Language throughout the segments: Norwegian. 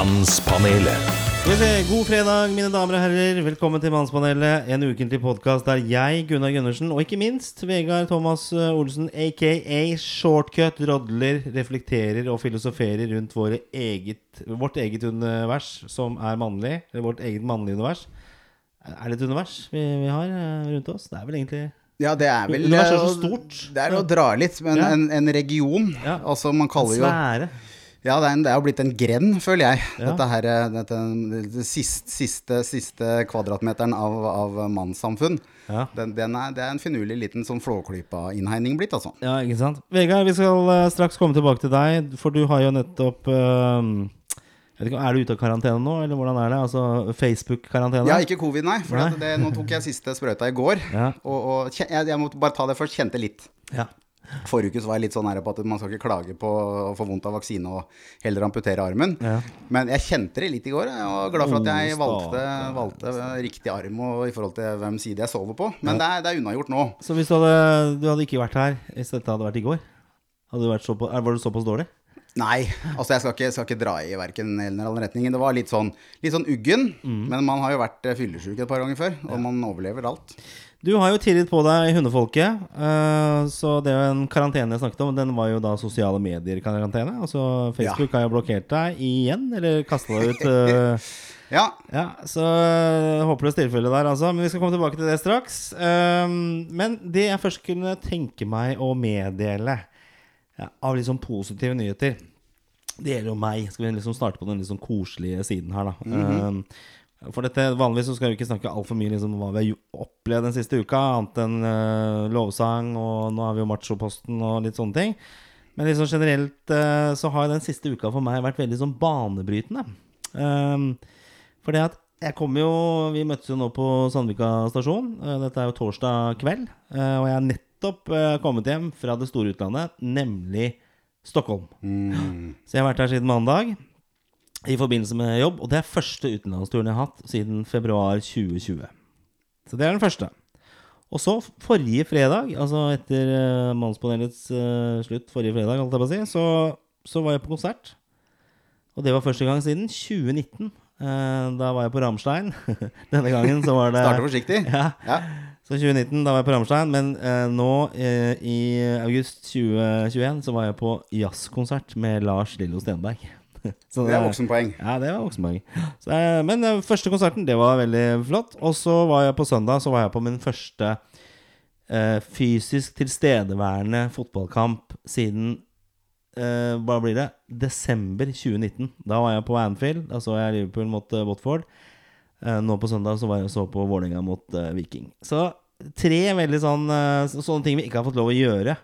Mannspanelet. God fredag, mine damer og herrer. Velkommen til Mannspanelet. En ukentlig podkast der jeg, Gunnar Gundersen, og ikke minst Vegard Thomas eh, Olsen, aka Shortcut, rodler, reflekterer og filosoferer rundt våre eget, vårt eget univers, som er mannlig. Eller vårt eget mannlige univers. Er det et univers vi, vi har eh, rundt oss? Det er vel egentlig Ja, det er vel Universet er så stort. Det er å dra litt, men Ja. en, en region Ja. Altså, man kaller jo svære. Ja, det er, en, det er jo blitt en grend, føler jeg. Ja. Dette her, eh, dette, det siste, siste, siste kvadratmeteren av, av mannssamfunn. Ja. Den, den er, det er en finurlig liten sånn flåklypa-innhegning blitt, altså. Ja, ikke sant? Vegard, vi skal eh, straks komme tilbake til deg, for du har jo nettopp uh, ikke, Er du ute av karantene nå, eller hvordan er det? Altså Facebook-karantene? Ja, ikke covid, nei. For Nei. det, nå tok jeg siste sprøyta i går. Ja. Og, og jeg, jeg måtte bare ta det først. Kjente litt. Ja. Forrige uke var jeg litt sånn her på at man skal ikke klage på å få vondt av vaksine og heller amputere armen. Ja. Men jeg kjente det litt i går. og var glad for at jeg Oh, valgte, valgte riktig arm og i forhold til hvem side jeg sover på. Men det, er, det er unnagjort nå. Så hvis du hadde, du hadde ikke vært her hvis dette hadde vært i går, hadde du vært så på, var du såpass dårlig? Nei, altså jeg skal ikke, skal ikke dra i verken den eller annen retningen. Det var litt sånn, litt sånn uggen. Mm. Men man har jo vært eh, fyllesyk et par ganger før, og man overlever alt. Du har jo tillit på deg hundefolket, Uh, så det er en karantene jeg snakket om. Den var jo da sosiale medier-karantene. Altså Facebook har jo blokkert deg igjen, eller kasta deg ut. Uh, Ja, Ja, så uh, håpløst tilfelle der, altså. Men vi skal komme tilbake til det straks. Ehm, men det jeg først kunne tenke meg å meddele ja, av liksom positive nyheter Det gjelder jo meg. Skal vi liksom starte på den liksom koselige siden her, da. Ehm, for dette, Vanligvis så skal vi ikke snakke altfor mye liksom, hva vi har opplevd den siste uka, annet enn uh, lovsang, og nå har vi jo machoposten og litt sånne ting. Men liksom generelt uh, så har den siste uka for meg vært veldig sånn banebrytende. Um, for det at jeg kom jo Vi møttes jo nå på Sandvika stasjon. Uh, Dette er jo torsdag kveld. Og jeg har nettopp kommet hjem fra det store utlandet, nemlig Stockholm. Så jeg har vært her siden mandag i forbindelse med jobb. Og det er første utenlandsturen jeg har hatt siden februar 2020. Så det er den første. Og så forrige fredag, altså etter uh, Mannspanelets uh, slutt forrige fredag, alt jeg på si, så, så var jeg på konsert. Og det var første gang siden 2019. Uh, da var jeg på Ramstein. Denne gangen så var det Starter forsiktig. Ja, Ja. så 2019, da var jeg på Ramstein. Men eh, nå eh, i august 2021 så var jeg på jazzkonsert med Lars Lillo Stenberg. Så Det er voksenpoeng. Ja, det var voksenpoeng. Så, eh, Men den første konserten, det var veldig flott. Og så var jeg på søndag Så var jeg på min første eh, fysisk tilstedeværende fotballkamp siden eh, Hva blir det? Desember 2019. Da var jeg på Anfield. Da så jeg Liverpool mot eh, Watford. Eh, nå på søndag så var jeg så på Vålerenga mot eh, Viking. Så tre veldig sånn eh, sånne ting vi ikke har fått lov å gjøre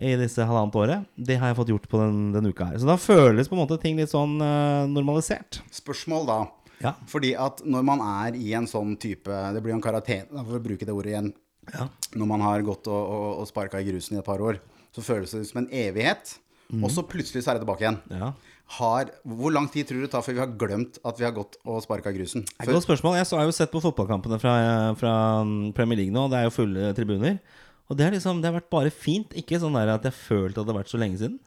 i disse halvannet året, det har jeg fått gjort på den, denne uka her. Så da føles på en måte ting litt sånn uh, normalisert. Spørsmål da. Ja. Fordi at når man er i en sånn type Det blir jo en karantene, for å bruke det ordet igjen. Ja. Når man har gått og, og, og sparka i grusen i et par år, så føles det som en evighet. Og så plutselig så er det tilbake igjen. Ja. Har, hvor lang tid tror du det tar før vi har glemt at vi har gått og sparka i grusen? Er et godt spørsmål. Jeg har jo sett på fotballkampene fra, fra mm, Premier League nå. Det er jo fulle tribuner. Og det, liksom, det har vært bare fint. Ikke sånn at jeg følte at det hadde vært så lenge siden.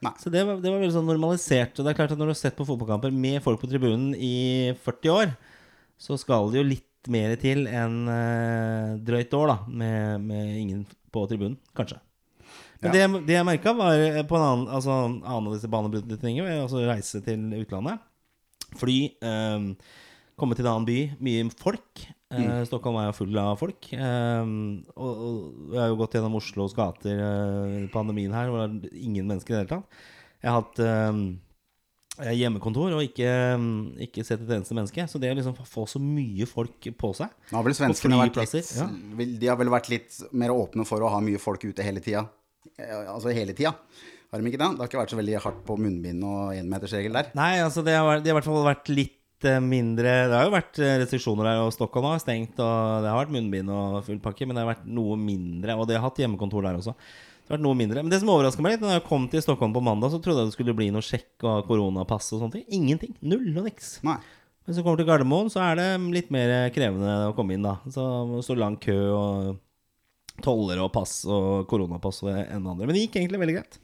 Nei. Så det var, det var veldig sånn normalisert. Og det er klart at når du har sett på fotballkamper med folk på tribunen i 40 år, så skal det jo litt mer til enn eh, drøyt år, da, med, med ingen på tribunen. Kanskje. Men det, det jeg merka, var eh, på en annen, altså, en annen av disse banebrytende tingene, altså reise til utlandet. Fly, eh, komme til en annen by, mye folk. Eh, Stockholm er jo full av folk. Eh, og, og jeg har jo gått gjennom Oslos gater i pandemien her, hvor det er ingen mennesker i det hele tatt. Jeg har hatt eh, hjemmekontor og ikke, ikke sett et eneste menneske. Så det å liksom få så mye folk på seg Nå har vel svenskene vært litt, ja. De har vel vært litt mer åpne for å ha mye folk ute hele tida. Altså hele tida. Har de ikke det? Det har ikke vært så veldig hardt på munnbind og énmetersregel der. Nei, altså det har, det har i hvert fall vært litt mindre Det har jo vært eh, restriksjoner her, og Stockholm har stengt, og det har vært munnbind og full pakke, men det har vært noe mindre. Og de har hatt hjemmekontor der også. Det har vært noe mindre. Men det som overraska meg litt, da jeg kom til Stockholm på mandag, så trodde jeg det skulle bli noe sjekk og koronapass og sånne ting. Ingenting. Null og niks. Nei. Hvis du kommer til Gardermoen, så er det litt mer krevende å komme inn, da. Så står lang kø og toller og pass og koronapass og det ene og andre. Men det gikk egentlig veldig greit.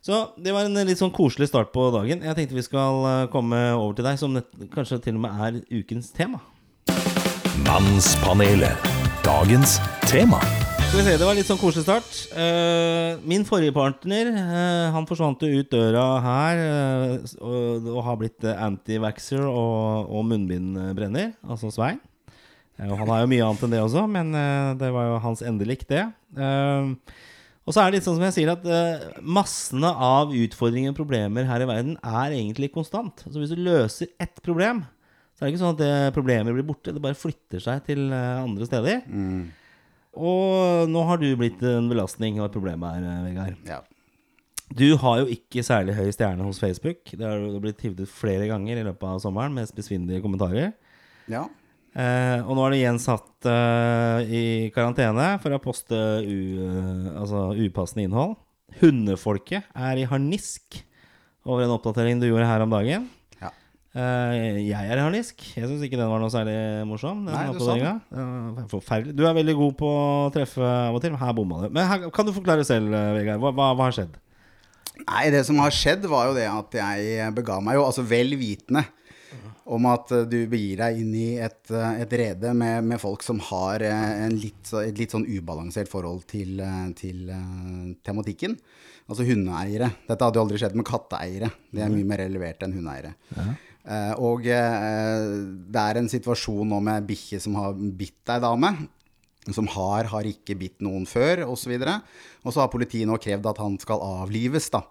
Så det var en litt sånn koselig start på dagen. Jeg tenkte vi skal eh, komme over til deg, som kanskje til og med er ukens tema. Mannspanelet. Dagens tema. Skal vi se, Det var litt sånn koselig start. Eh, min forrige partner eh, Han forsvant jo ut døra her eh, og, har blitt eh, anti-vaxxer og, og munnbindbrenner, altså Svein. Eh, og han har jo mye annet enn det også, men eh, det var jo hans endelikt, det. Og så er det litt sånn som jeg sier, at uh, massene av utfordringer og problemer her i verden er egentlig konstant. Så hvis du løser ett problem, så er det ikke sånn at det problemet blir borte. Det bare flytter seg til uh, andre steder. Og nå har du blitt en belastning og et problem her, eh, Vegard. Ja. Du har jo ikke særlig høy stjerne hos Facebook. Det har du blitt hivd ut flere ganger i løpet av sommeren med besvinnelige kommentarer. ja. Eh, og nå er du igjen satt eh, i karantene for å poste u, eh, altså upassende innhold. Hundefolket er i harnisk over en oppdatering du gjorde her om dagen. Ja. Eh, jeg er i harnisk. Jeg syns ikke den var noe særlig morsom. Den Nei, du sa Forferdelig. Du er veldig god på å treffe av og til, men her bomma du. Men her, kan du forklare selv, eh, Vegard? Hva, hva, hva har skjedd? Nei, det som har skjedd, var jo det at jeg bega meg jo, altså vel vitende om at eh, du begir deg inn i et, eh, et rede med, med folk som har eh, en litt, et litt sånn ubalansert forhold til, til tematikken. Altså hundeeiere. Dette hadde jo aldri skjedd med katteeiere. Det er mye mer relevert enn hundeeiere. Eh, og det er en situasjon nå med bikkje som har bitt ei dame. Som har, har ikke bitt noen før, osv. Og så har politiet nå krevd at han skal avlives, da.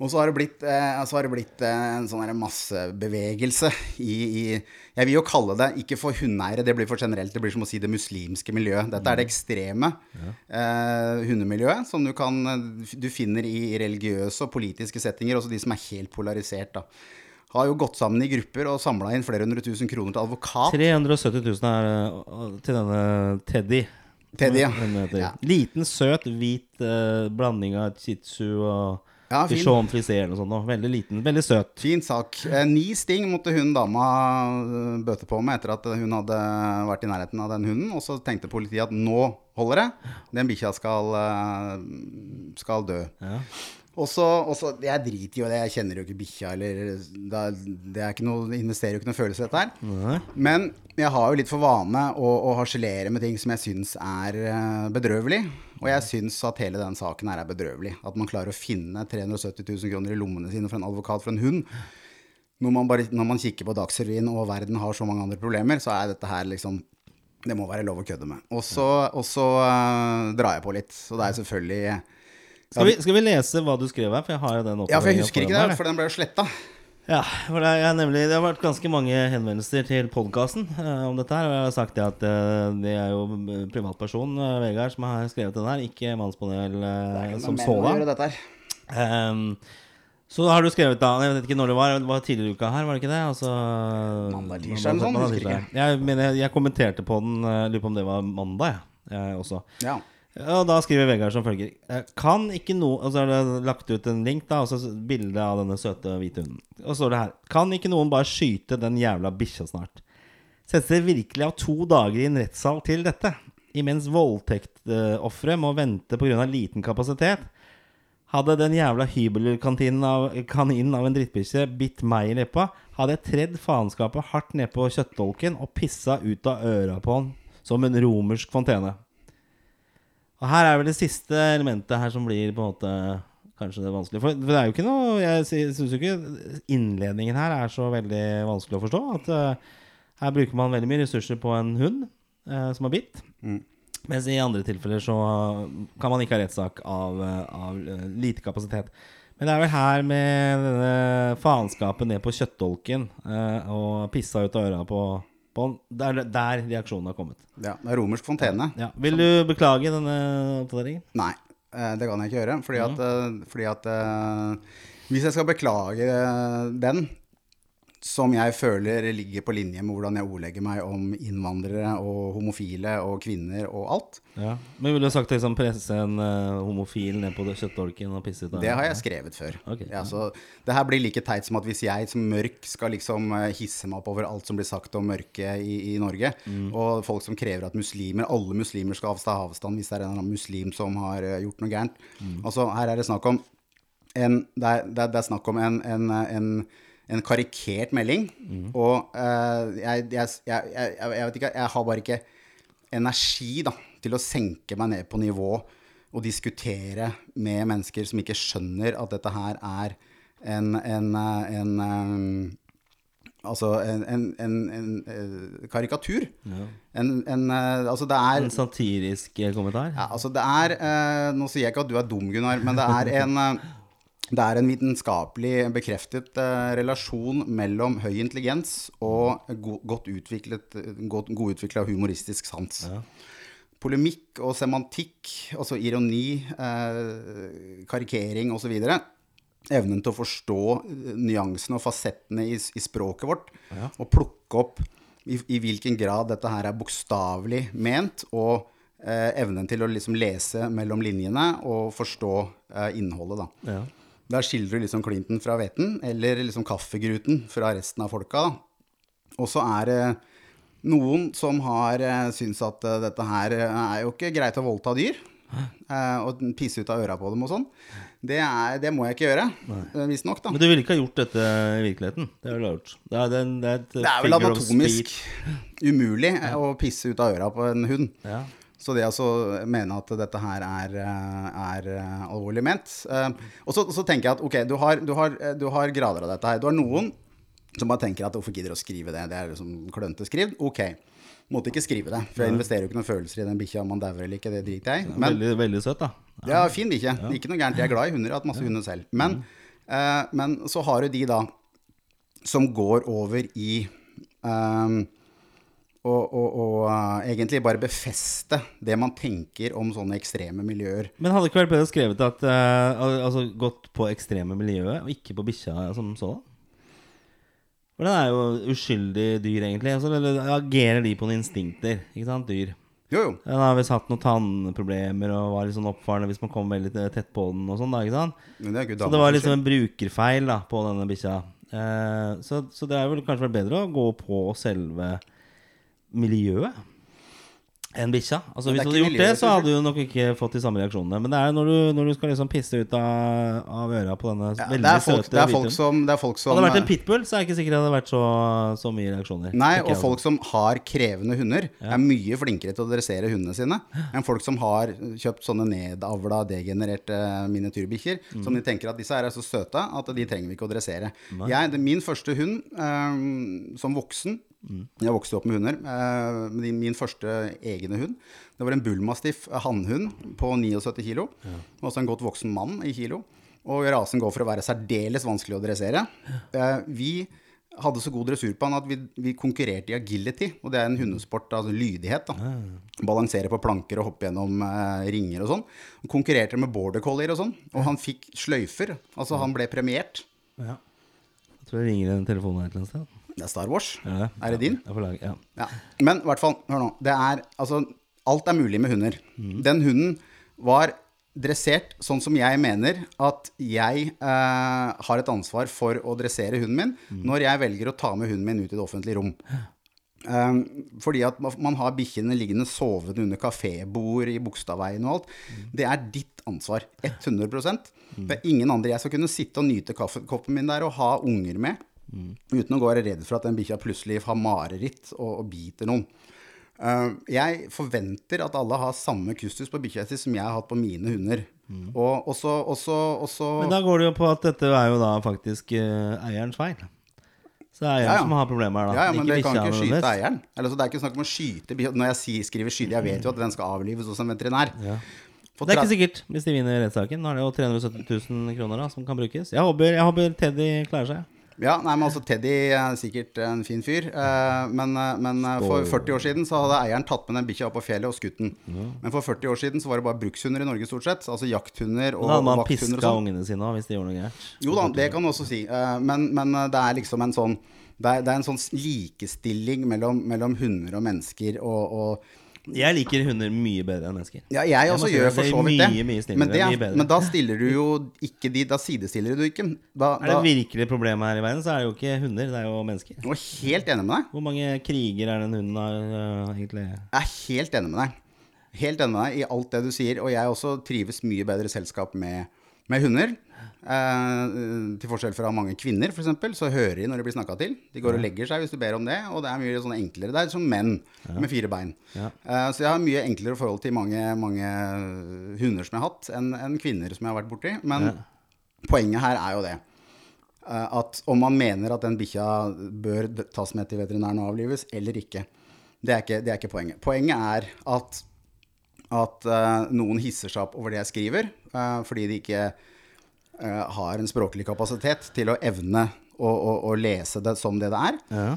Og så har det blitt, eh, har det blitt eh, en sånn massebevegelse i, i Jeg vil jo kalle det, ikke for hundeeiere, det blir for generelt, det blir som å si det muslimske miljøet. Dette er det ekstreme eh, hundemiljøet som du, kan, du finner i religiøse og politiske settinger, også de som er helt polarisert, da. Har jo gått sammen i grupper og samla inn flere hundre tusen kroner til advokat. 370 000 er eh, til denne Teddy. Teddy, ja. Ja. Liten, søt, hvit eh, blanding av chitsu og Ja, fin. Bichon Frisé eller noe sånt. Veldig liten, veldig søt. Fin sak. Eh, Ni sting måtte hun dama eh, bøte på med etter at hun hadde vært i nærheten av den hunden. Og så tenkte politiet at nå holder det. Den bikkja skal, eh, skal dø. Ja. Og så, og så- Jeg driter jo i det, jeg kjenner jo ikke bikkja, eller det er, det er ikke noe, investerer jo ikke noe følelse i dette her. Nei. Men jeg har jo litt for vane å, å harselere med ting som jeg syns er eh, bedrøvelig. Og jeg syns at hele den saken her er bedrøvelig. At man klarer å finne 370 000 kroner i lommene sine for en advokat for en hund. Når man, bare, når man kikker på Dagsrevyen og verden har så mange andre problemer, så er dette her liksom Det må være lov å kødde med. Og så, og så uh, drar jeg på litt. Så det er selvfølgelig Skal vi, skal vi lese hva du skrev her? For jeg har jo den Ja, for jeg husker ikke det, for den ble jo sletta. Ja, for det, er nemlig, det har vært ganske mange henvendelser til podkasten om dette her. Og jeg har sagt det at uh, det er jo privatpersonen privatperson, eh, Vegard, som har skrevet den her, ikke mannspanel uh, som sådan. Um. Så har du skrevet da Jeg vet ikke når det var. Det var tidligere i uka her, var det ikke det? Altså, Mandag, tirsdag eller sånn. Jeg, jeg, jeg kommenterte på den, eh, lurer på om det var mandag, jeg, jeg også. Ja. Og da skriver Vegard som følger. Eh, Kan ikke noen Og så er det lagt ut en link da Og så bilde av denne søte hvite hunden. Og så står det her Kan ikke noen bare skyte den jævla bikkja snart? Settes det virkelig av to dager i en rettssal til dette? Imens voldtektoffere må vente av liten kapasitet? Hadde den jævla hybelkaninen av, kaninen av en drittbikkje bitt meg i leppa Hadde jeg tredd faenskapet hardt ned på kjøttdolken Og pissa ut av øra på han Som en romersk fontene og her er vel det siste elementet her som blir på en måte kanskje det vanskelige. For, for det er jo ikke noe Jeg syns jo ikke innledningen her er så veldig vanskelig å forstå. At uh, her bruker man veldig mye ressurser på en hund uh, som har bitt. Mens i andre tilfeller så kan man ikke ha rettssak av, eh, av lite kapasitet. Men det er vel her med denne faenskapen ned på kjøttdolken og pissa ut av øra på, han, Det er der reaksjonen har kommet. ja. Det er romersk fontene. Ja. Vil du beklage denne oppdateringen? Nei, eh, det kan jeg ikke gjøre. Fordi at, eh, fordi at eh, Hvis jeg skal beklage den, som jeg føler ligger på linje med hvordan jeg ordlegger meg om innvandrere og homofile og kvinner og alt, Ja. Men ville du sagt liksom presse en uh, homofil ned på det kjøttdolken og pisse ut av det har jeg skrevet før. Okay. Ja, så det her blir like teit som at hvis jeg som mørk skal liksom eh, hisse meg opp over alt som blir sagt om mørke i, i Norge, Mm. og folk som krever at muslimer, alle muslimer skal avstå avstand hvis det er en eller annen muslim som har eh, gjort noe gærent. Mm. Altså, her er det snakk om en, det, er, det er snakk om en, en, en, en karikert melding. Og uh, jeg, jeg, jeg, jeg, jeg vet ikke, jeg har bare ikke energi da, til å senke meg ned på nivå og diskutere med mennesker som ikke skjønner at dette her er en, en, en, en, eh, Altså en, en, en, eh, karikatur. En, en, eh, altså det er En satirisk eh, kommentar? ja, altså det er eh, Nå sier jeg ikke at du er dum, Gunnar, men det er en eh, det er en vitenskapelig bekreftet eh, relasjon mellom høy intelligens og go godt utviklet, godt, humoristisk sans. Polemikk og semantikk, altså ironi, eh, karikering osv. Evnen til å forstå eh, nyansene og fasettene i, i språket vårt, og plukke opp i, i hvilken grad dette her er bokstavelig ment, og eh, evnen til å liksom lese mellom linjene og forstå eh, innholdet. Da. Ja. Der skildrer du liksom Clinton fra hveten, eller liksom kaffegruten fra resten av folka. Og så er det noen som har uh, syns at eh, dette her eh, er jo ikke greit å voldta dyr. eh, og pisse ut av øra på dem og sånn. Det, det må jeg ikke gjøre, visstnok, da. Men du ville ikke ha gjort dette i virkeligheten? Det er, det er, det er, Det er vel anatomisk umulig eh, å pisse ut av øra på en hund. Ja. Så det altså mene at dette her er, er eh, alvorlig ment. Eh, Og så, så tenker jeg at ok, du har, du, har, eh, du har grader av dette her. Du har noen som bare tenker at hvorfor gidder å skrive det? Det er liksom klønete skrevet. Ok. Måtte ikke skrive det, for jeg investerer jo ikke noen følelser i den bikkja, om man dauer eller ikke, det driter jeg i. Veldig, veldig søt, da. ja, fin bikkje. Ikke noe gærent. Jeg er glad i hunder. Jeg har hatt masse hunder selv. Men, eh, men så har du de da som går over i ehm, å og, og, uh, egentlig bare befeste det man tenker om sånne ekstreme miljøer. Men hadde ikke vært bedre skrevet at uh, Altså gått på ekstreme miljøet, og ikke på bikkja som sådan? For den er jo uskyldig dyr, egentlig. Altså, eller agerer de på noen instinkter? Ikke sant, dyr. Jo, jo. Den har visst hatt noen tannproblemer og var litt sånn oppfarende hvis man kom veldig tett på den og sånn, da, ikke sant? Men det er ikke Så det var som liksom en brukerfeil da på denne bikkja. Eh, så, så det er vel kanskje vært bedre å gå på selve miljøet enn bikkja. Altså, hvis du hadde gjort gjort det, så hadde du nok ikke fått de samme reaksjonene. Men det er når du, når du skal liksom pisse ut av, av øra på denne Ja, veldig det, er folk, søte det, er folk som, det er folk som Hadde det vært en eh, pitbull, så er jeg ikke sikker det hadde vært så, så mye reaksjoner. Nei, og jeg. folk som har krevende hunder, er mye flinkere til å dressere hundene sine enn folk som har kjøpt sånne nedavla, degenererte miniatyrbikkjer, Mm. som de tenker at disse er så søte at de trenger vi ikke å dressere. Jeg, det, min første hund um, som voksen Mm. Jeg vokste opp med hunder. eh, min første egne hund Det var en bullmastiff hannhund på 79 kilo. Også en godt voksen mann i kilo. Og rasen går for å være særdeles vanskelig å dressere. Eh, vi hadde så god dressur på han at vi, vi konkurrerte i agility, og det er en hundesport, altså lydighet. da. Balansere på planker og hoppe gjennom eh, ringer og sånn. Konkurrerte med border collier og sånn, og han fikk sløyfer. Altså han ble premiert. Ja. Jeg tror jeg ringer en telefon her et eller annet sted. Det er Star Wars. Ja, Er det din? Jeg får lage, ja. Ja. Men i hvert fall, hør nå. Det er altså Alt er mulig med hunder. Den hunden var dressert sånn som jeg mener at jeg eh, har et ansvar for å dressere hunden min når jeg velger å ta med hunden min ut i det offentlige rom. Um, fordi at man har bikkjene liggende sovende under kafébord i Bogstadveien og alt. Det er ditt ansvar. 100 Det er ingen andre. Jeg skal kunne sitte og nyte kaffekoppen min der og ha unger med. Uten å gå være redd for at den bikkja plutselig har mareritt og, og biter noen. Uh, jeg forventer at alle har samme kustus på bikkja si som jeg har hatt på mine hunder. Og og så- også, også Men da går det jo på at dette er jo da faktisk uh, eierens feil. Så det er eieren Ja, ja. som har problemer her, da. Ja, ja, men det kan ikke skyte eieren. Eller, så det er ikke snakk om å skyte bikkja. Når jeg skriver skyte, jeg vet jo at den skal avlives hos en veterinær. Ja. Det er ikke sikkert hvis de vinner rettssaken. Nå er det jo 370 000 kroner da, som kan brukes. Jeg håper, jeg håper Teddy klarer seg. Ja, nei, men altså Teddy er sikkert en fin fyr. eh, men, eh, men eh, for 40 år siden så hadde eieren tatt med den bikkja opp på fjellet og skutt den. Men for 40 år siden så var det bare brukshunder i Norge stort sett. Altså jakthunder og hadde man vakthunder piska sånn. ungene sine hvis de gjorde noe gærent. Jo da, det kan du også si. Men, men det er liksom en sånn det er, det er en sånn likestilling mellom, mellom hunder og mennesker og, og Jeg liker hunder mye bedre enn mennesker. Ja, jeg også jeg gjør for så vidt det. mye, mye snillere, men, det er, men da stiller du jo ikke de Da sidestiller du ikke. Da, Er det virkelig problemet her i verden, så er det jo ikke hunder, det er jo mennesker. jeg er helt enig med deg. Hvor mange kriger er den hunden har uh, egentlig Jeg er helt enig med deg. Helt enig med deg i alt det du sier. Og jeg også trives mye bedre i selskap med, med hunder. Eh, til forskjell fra mange kvinner, f.eks., så hører de når de blir snakka til. De går og legger seg hvis du ber om det, og det er mye sånn enklere der, som menn med fire bein. Ja. Eh, så jeg har mye enklere forhold til mange, mange hunder som jeg har hatt, enn en kvinner som jeg har vært borti. Men poenget her er jo det. eh, At om man mener at den bikkja bør tas med til veterinæren og avlives, eller ikke. Det er ikke, det er ikke poenget. Poenget er at at uh, noen hisser seg opp over det jeg skriver, uh, fordi de ikke uh, har en språklig kapasitet til å evne å, å, å lese det som det det er. Ja.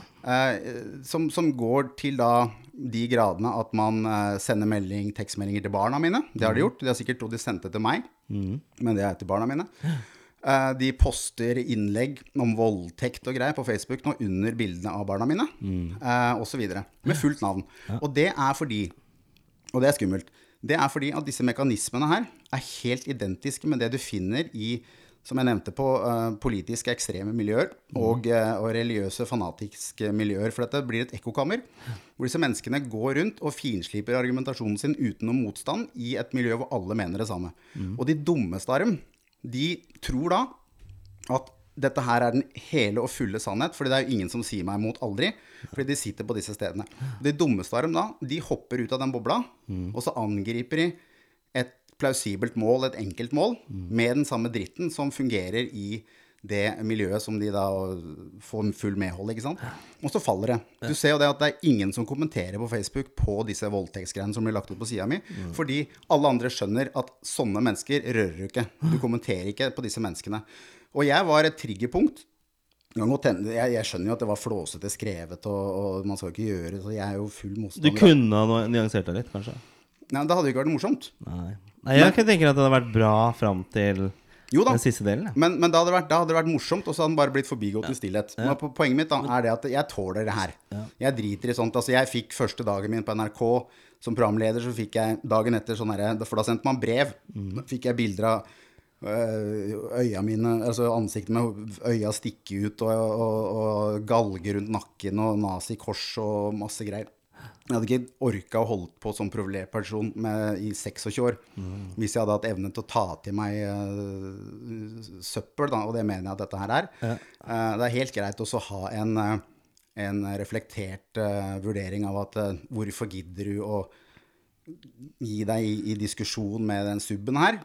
Som, som går til da de gradene at man sender melding, tekstmeldinger til barna mine. Det har de gjort. De har sikkert trodd de sendte til meg, men det er til barna mine. De poster innlegg om voldtekt og greier på Facebook nå under bildene av barna mine, eh, osv. Med fullt navn. Og det er fordi og det er skummelt. Det er fordi at disse mekanismene her er helt identiske med det du finner i, som jeg nevnte på, uh, politiske ekstreme miljøer og, uh, og religiøse fanatiske miljøer. For dette blir et ekkokammer, hvor disse menneskene går rundt og finsliper argumentasjonen sin uten noe motstand i et miljø hvor alle mener det samme. Og de dummeste av dem, de tror da at dette her er den hele og fulle sannhet, fordi det er jo ingen som sier meg imot aldri, fordi de sitter på disse stedene. De dummeste av dem da, de hopper ut av den bobla, og så angriper de et plausibelt mål, et enkelt mål, med den samme dritten som fungerer i det miljøet som de da får full medhold, ikke sant? Og så faller det. Du ser jo det at det er ingen som kommenterer på Facebook på disse voldtektsgreiene som blir lagt ut på sida mi, fordi alle andre skjønner at sånne mennesker rører du ikke. Du kommenterer ikke på disse menneskene. Og jeg var et triggerpunkt. Jeg, jeg, skjønner jo at det var flåsete skrevet, og, og man skal ikke gjøre så jeg er jo full Du kunne ha nyansert deg litt, kanskje? Nei, det hadde jo ikke vært morsomt. Nei. Nei jeg kan tenke at det hadde vært bra fram til Jo da. den siste delen. Ja. Men, men da, hadde det vært, da hadde det vært morsomt, og så hadde den bare blitt forbigått i stillhet. Men poenget mitt da er det at jeg tåler det her. Jeg driter i sånt. Altså, jeg fikk første dagen min på NRK som programleder, så fikk jeg dagen etter sånn herre For da sendte man brev. Da fikk jeg bilder av øya mine, altså ansiktet med øya stikke ut, og, og, og galge rundt nakken, og nazikors og masse greier. Jeg hadde ikke orka å holde på som profilert i 26 år hvis jeg hadde hatt evne til å ta til meg uh, søppel, da, og det mener jeg at dette her er. Eh, det er helt greit også å ha en, eh, en reflektert uh, vurdering av at eh, hvorfor gidder du å gi deg i, i diskusjon med den subben her.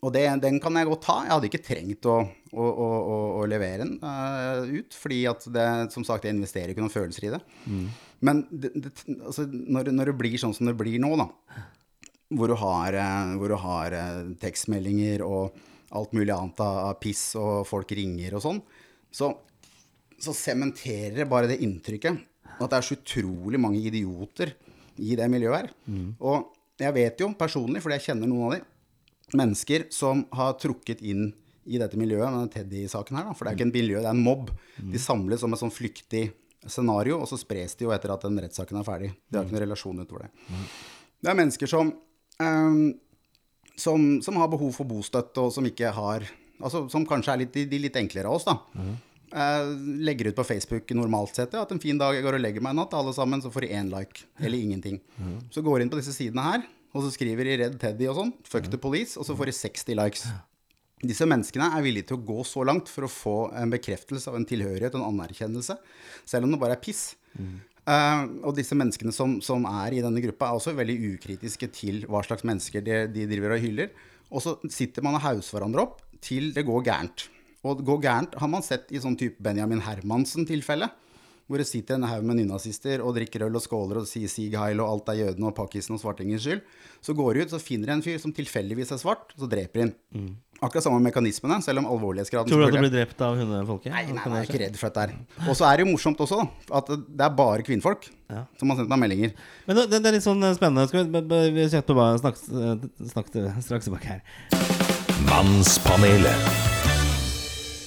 Og det, den kan jeg godt ta. Jeg hadde ikke trengt å, å, å, å, levere den uh, ut, fordi at det, som sagt, jeg investerer ikke noen følelser i det. Men det, altså, når, når det blir sånn som det blir nå, da, hvor du har, eh, hvor du har eh, tekstmeldinger og alt mulig annet av av piss, og folk ringer og sånn, så så sementerer det bare det inntrykket at det er så utrolig mange idioter i det miljøet her. Og jeg vet jo personlig, fordi jeg kjenner noen av de, mennesker som har trukket inn i dette miljøet, med Teddy-saken her, da, for det er ikke en miljø, det er en mobb. De samles som et sånn flyktig scenario, og så spres de jo etter at den rettssaken er ferdig. De har ikke noen relasjon utover det. Det er mennesker som, ehm, som, som har behov for bostøtte, og som ikke har Altså som kanskje er litt, de, de litt enklere av oss, da. Eh, legger ut på Facebook normalt sett ja, at en fin dag jeg går og legger meg en natt, alle sammen, så får de én like. Eller ingenting. Så går de inn på disse sidene her, og så skriver de 'Redd Teddy' og sånn. 'Fuck the police', og så får de 60 likes. Disse menneskene er villige til å gå så langt for å få en bekreftelse av en tilhørighet og en anerkjennelse, selv om det bare er piss. Uh, og disse menneskene som, som er i denne gruppa, er også veldig ukritiske til hva slags mennesker de, de driver og hyller. Og så sitter man og hauser hverandre opp til det går gærent. Og det går gærent har man sett i sånn type Benjamin Hermansen-tilfelle. Hvor det sitter en haug med nynazister og drikker øl og skåler og sier Sieg Heil og alt er jødene og pakkisen og svartingens skyld. Så går de ut, så finner de en fyr som tilfeldigvis er svart, og så dreper de den. Akkurat samme mekanismene, selv om alvorlighetsgraden Tror du at du blir drept av hundefolket? Nei, nei, nei, jeg er ikke redd for dette her. Og så er det jo morsomt også, at det er bare kvinnfolk Ja. som har sendt meg meldinger. Men det, det er litt sånn eh, spennende. Skal vi, på vi Snakke bare snakk, snakk straks tilbake her. Mannspanelet.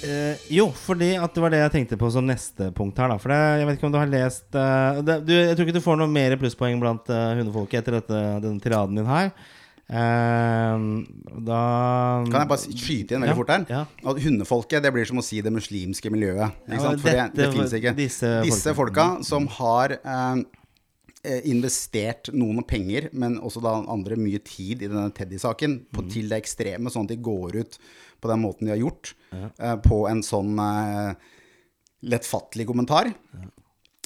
Eh, jo, fordi at det var det jeg tenkte på som neste punkt her. Da. For det, jeg vet ikke om du har lest uh, det, du, Jeg tror ikke du får noe mer plusspoeng blant uh, hundefolket etter dette, denne tiraden din her. Da Kan jeg bare skyte inn veldig Ja, fort her? ja. At hundefolket, det blir som å si det muslimske miljøet. Ja? For det, dette- det fins ikke. disse Disse folka. som har investert noen penger, men også da andre mye tid i denne Teddy-saken, mm. til det ekstreme, sånn at de går ut på den måten de har gjort, ja. på en sånn eh, lettfattelig kommentar.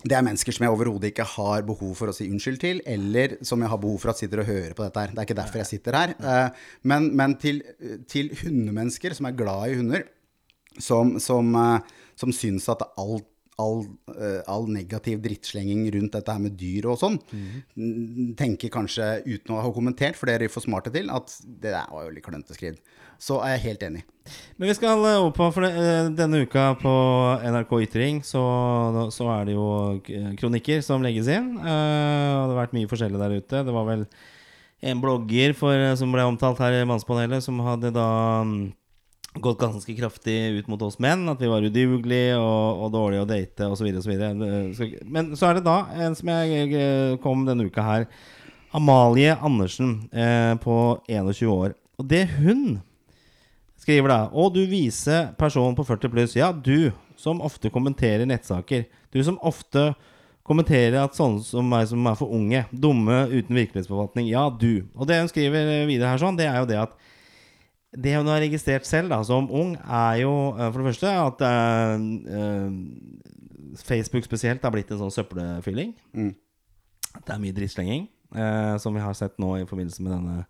Det er mennesker som jeg overhodet ikke har behov for å si unnskyld til, eller som jeg har behov for at sitter og hører på dette her. Det er ikke derfor jeg sitter her. Eh, Men, men til, til hundemennesker som er glad i hunder, som, som, eh, som syns at alt all, eh, all negativ drittslenging rundt dette her med dyr og sånn, n- tenker kanskje uten å ha kommentert, for det er for smarte til, at det der var jo litt klønete skrevet. Så er jeg helt enig. Men vi skal eh, over på For eh, denne uka på NRK Ytring så, så er det jo kronikker som legges inn. Eh, og det har vært mye forskjellig der ute. Det var vel en blogger for, eh, som ble omtalt her i Mannspanelet, som hadde da mm, gått ganske kraftig ut mot oss menn. At vi var udugelige og, og dårlige å date osv. Men så er det da en som jeg eh, kom denne uka her. Amalie Andersen eh, på 21 år. Og det hun skriver da Og du vise personen på 40 pluss. Ja, du som ofte kommenterer nettsaker. Du som ofte kommenterer at sånne som meg som er for unge Dumme uten virkelighetsforfatning Ja, du. Og det hun skriver videre her sånn Det er jo det at Det hun har registrert selv da som ung Er jo eh, for det første at eh, eh, Facebook spesielt har blitt en sånn søppelfylling. Det er mye drittslenging eh, Som vi har sett nå i forbindelse med denne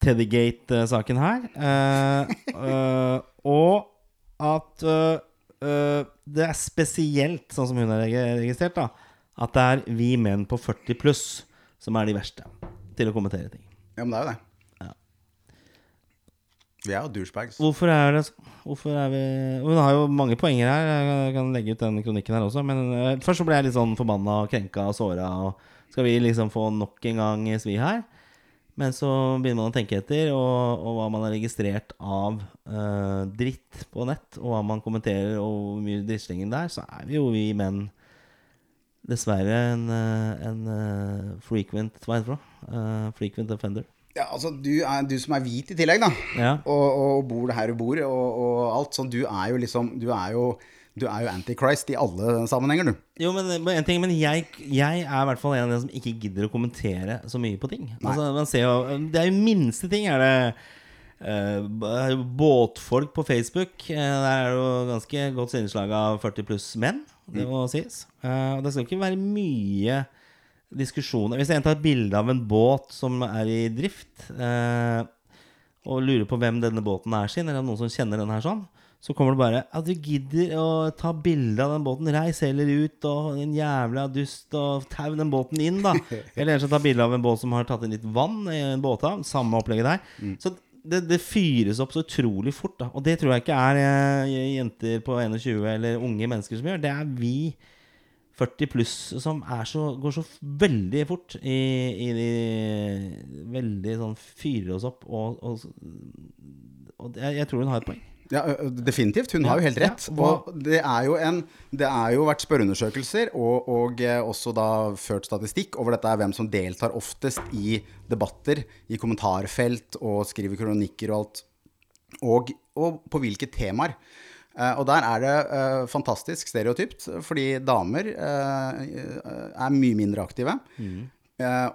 Teddygate-saken her. Uh, uh, og at uh, det er spesielt, sånn som hun har registrert, da, at det er vi menn på 40 pluss som er de verste til å kommentere ting. Ja, men det er jo det. Ja. Vi er jo douchebags. Hvorfor er det Hvorfor er vi Hun har jo mange poenger her. Jeg kan legge ut den kronikken her også. Men først så ble jeg litt sånn forbanna og krenka og såra. Og skal vi liksom få nok en gang svi her? Men så begynner man å tenke etter, og, og hva man har registrert av uh, dritt på nett, og hva man kommenterer, og hvor mye drittslenging det er, så er vi jo vi menn dessverre en, eh, en uh, frequent Hva heter det? Uh. Frequent offender. Ja, altså, du, er, du som er hvit i tillegg, da, Ja. og, og bor her du bor, og, og alt sånn, du er jo liksom Du er jo, du er jo antichrist i alle sammenhenger, du. Jo, men, men en ting Men jeg, jeg er i hvert fall en av de som ikke gidder å kommentere så mye på ting. Altså, man ser jo Det er jo minste ting. Er det Uh, båtfolk på Facebook? Uh, der er det jo ganske godt innslag av 40 pluss menn, det må sies. Uh, og det skal ikke være mye diskusjoner. Hvis en tar et bilde av en båt som er i drift, og lurer på hvem denne båten er sin, eller noen som kjenner den her sånn, så kommer det bare at du gidder å ta bilde av den båten. Reis heller ut, og en jævla dust, og tau den båten inn, da. Eller ellers ta bilde av en båt som har tatt inn litt vann i en båthavn. Samme opplegget der. Så det, det fyres opp så utrolig fort, da. Og det tror jeg ikke er eh, jenter på 21 eller unge mennesker som gjør. Det er vi 40 pluss som er så, går så veldig fort i, i de Veldig sånn fyrer oss opp og, og, og jeg, jeg tror hun har et poeng. Ja, definitivt. Hun har jo helt rett. Og det er jo en Det er jo vært spørreundersøkelser og, og eh, også da ført statistikk over dette er hvem som deltar oftest i debatter, i kommentarfelt og skriver kronikker og alt. Og, og på hvilke temaer. Eh, og der er det eh, fantastisk stereotypt, fordi damer er mye mindre aktive. Eh,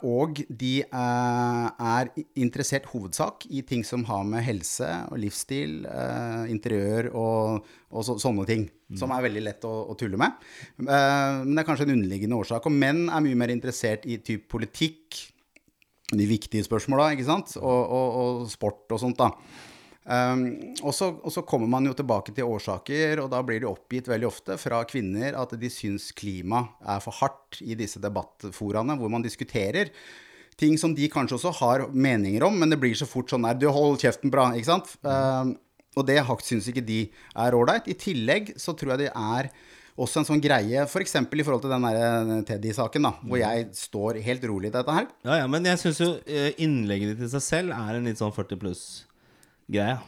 og de eh, er interessert hovedsak i ting som har med helse og livsstil, eh, interiør og, og så, sånne ting. Som er veldig lett å, å tulle med. Eh, men det er kanskje en underliggende årsak. Og menn er mye mer interessert i typ politikk, de viktige spørsmåla, ikke sant, og, og, og sport og sånt, da. Um, og, så, og så kommer man jo tilbake til årsaker, og da blir det oppgitt veldig ofte fra kvinner at de syns klima er for hardt i disse debattforaene hvor man diskuterer ting som de kanskje også har meninger om, men det blir så fort sånn der Du, hold kjeften bra, ikke sant? Um, og det syns ikke de er ålreit. I tillegg så tror jeg det er også en sånn greie, f.eks. i forhold til den der Teddy-saken, da, hvor jeg står helt rolig i dette her. Ja, ja, Men jeg syns jo eh, innlegget ditt i seg selv er en litt sånn 40 pluss-greie.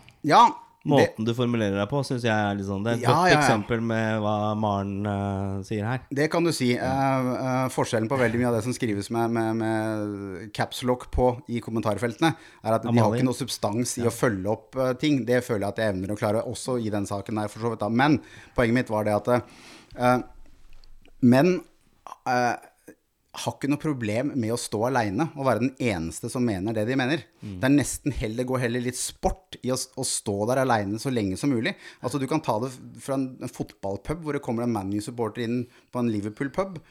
Måten det, du formulerer deg på, syns jeg er litt sånn Det er et Ja, godt ja, ja. eksempel med hva Maren uh, sier her. Det kan du si. Uh, uh, forskjellen på veldig mye av det som skrives med, med, med capslock på i kommentarfeltene, er at de har ikke noe substans i å følge opp ting. Det føler jeg at jeg evner å klare også i den saken der, for så vidt. da. Men poenget mitt var det at eh, menn har ikke noe problem med å stå aleine og være den eneste som mener det de mener. Det er nesten heller, går heller litt sport i å, å stå der aleine så lenge som mulig. Altså Du kan ta det fra en, en fotballpub hvor det kommer en ManU-supporter inn på en Liverpool-pub.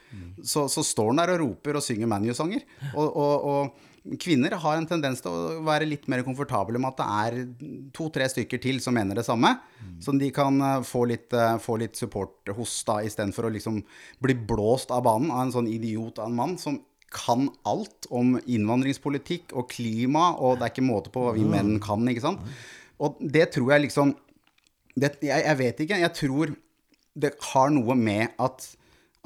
Så, så står han der og roper og synger ManU-sanger. Og, og, og kvinner har en tendens til å være litt mer komfortable med at det er to-tre stykker til som mener det samme. Så de kan eh, få litt, eh, få litt support hos da, istedenfor å liksom bli blåst av banen av en sånn idiot av en mann som kan alt om innvandringspolitikk og klima, og det er ikke måte på hva vi menn kan, ikke sant. Og det tror jeg liksom det, jeg, jeg vet ikke. Jeg tror det har noe med at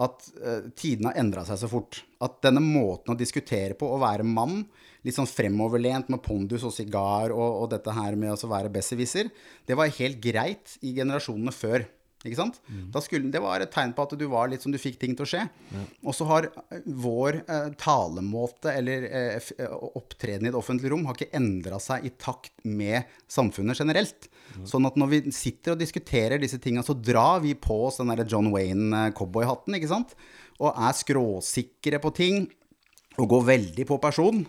at uh, tidene har endra seg så fort. At denne måten å diskutere på, å være mann, litt sånn fremoverlent med pondus og sigar og, og dette her med å være besserwisser, det var helt greit i generasjonene før. Ikke sant? Da skulle, det var et tegn på at du var litt som du fikk ting til å skje. Og så har eh, vår eh, talemåte eller eh, eh, opptreden i det offentlige rom har ikke endra seg i takt med samfunnet generelt. Sånn at når vi sitter og diskuterer disse tinga, så drar vi på oss den derre John Wayne-cowboyhatten, ikke sant? Og er skråsikre på ting. Og går veldig på person.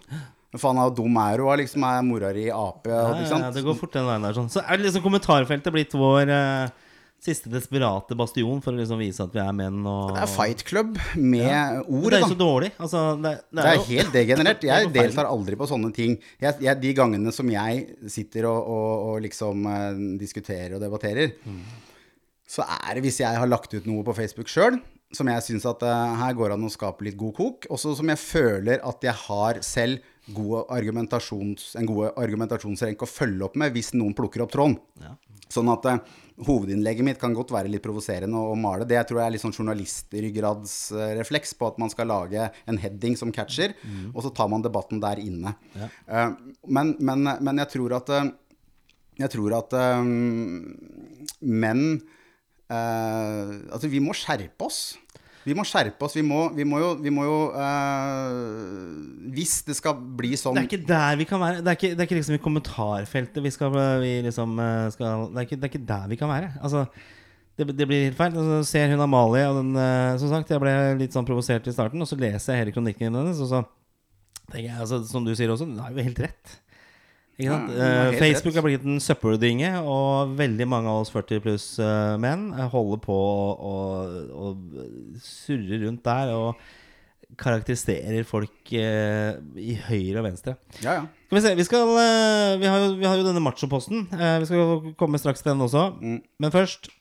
Faen, hvor dum er du? Liksom er mora di ape? Ja, ja, det går fort den veien der. Sånn. Så er det liksom kommentarfeltet blitt vår eh, siste desperate bastion for å liksom vise at vi er menn og Det er fight club med ja. ord, Det er jo så dårlig. Altså, det, det Det er er jo helt degenerert. Er Jeg deltar aldri på sånne ting. Jeg, jeg, de gangene som jeg sitter og, og, og liksom eh, diskuterer og debatterer, så er det hvis jeg har lagt ut noe på Facebook sjøl, som jeg syns at uh, her går an å skape litt god kok, også som jeg føler at jeg har selv gode en god argumentasjonsrenke å følge opp med hvis noen plukker opp tråden. Sånn at uh, hovedinnlegget mitt kan godt være litt provoserende å, male. Det jeg tror jeg er litt sånn journalistryggradsrefleks på at man skal lage en heading som catcher, og så tar man debatten der inne. Eh, men, men, men jeg tror at eh, Jeg tror at eh, menn eh, Altså, vi må skjerpe oss. Vi må skjerpe oss. Vi må, vi må jo, vi må jo eh, Hvis det skal bli sånn Det er ikke der vi kan være. Det er ikke, det er ikke liksom i kommentarfeltet vi skal, vi liksom, eh, skal det, er ikke, det er ikke der vi kan være. Altså, det, det blir helt feil. Altså, ser hun Amalie, og den, eh, som sagt, jeg ble litt sånn provosert i starten, og så leser jeg hele kronikken hennes, og så tenker jeg, altså, som du sier også, hun har jo helt rett. Ikke sant? Helt Facebook rett. har blitt en søppeldynge, og veldig mange av oss 40 pluss eh, menn eh, holder på å å surre rundt der og karakteriserer folk eh, i høyre og venstre. Ja, ja. Skal vi se, vi, skal, eh, vi, har, jo, vi har jo denne machoposten. Eh, vi skal komme straks til den også. Men først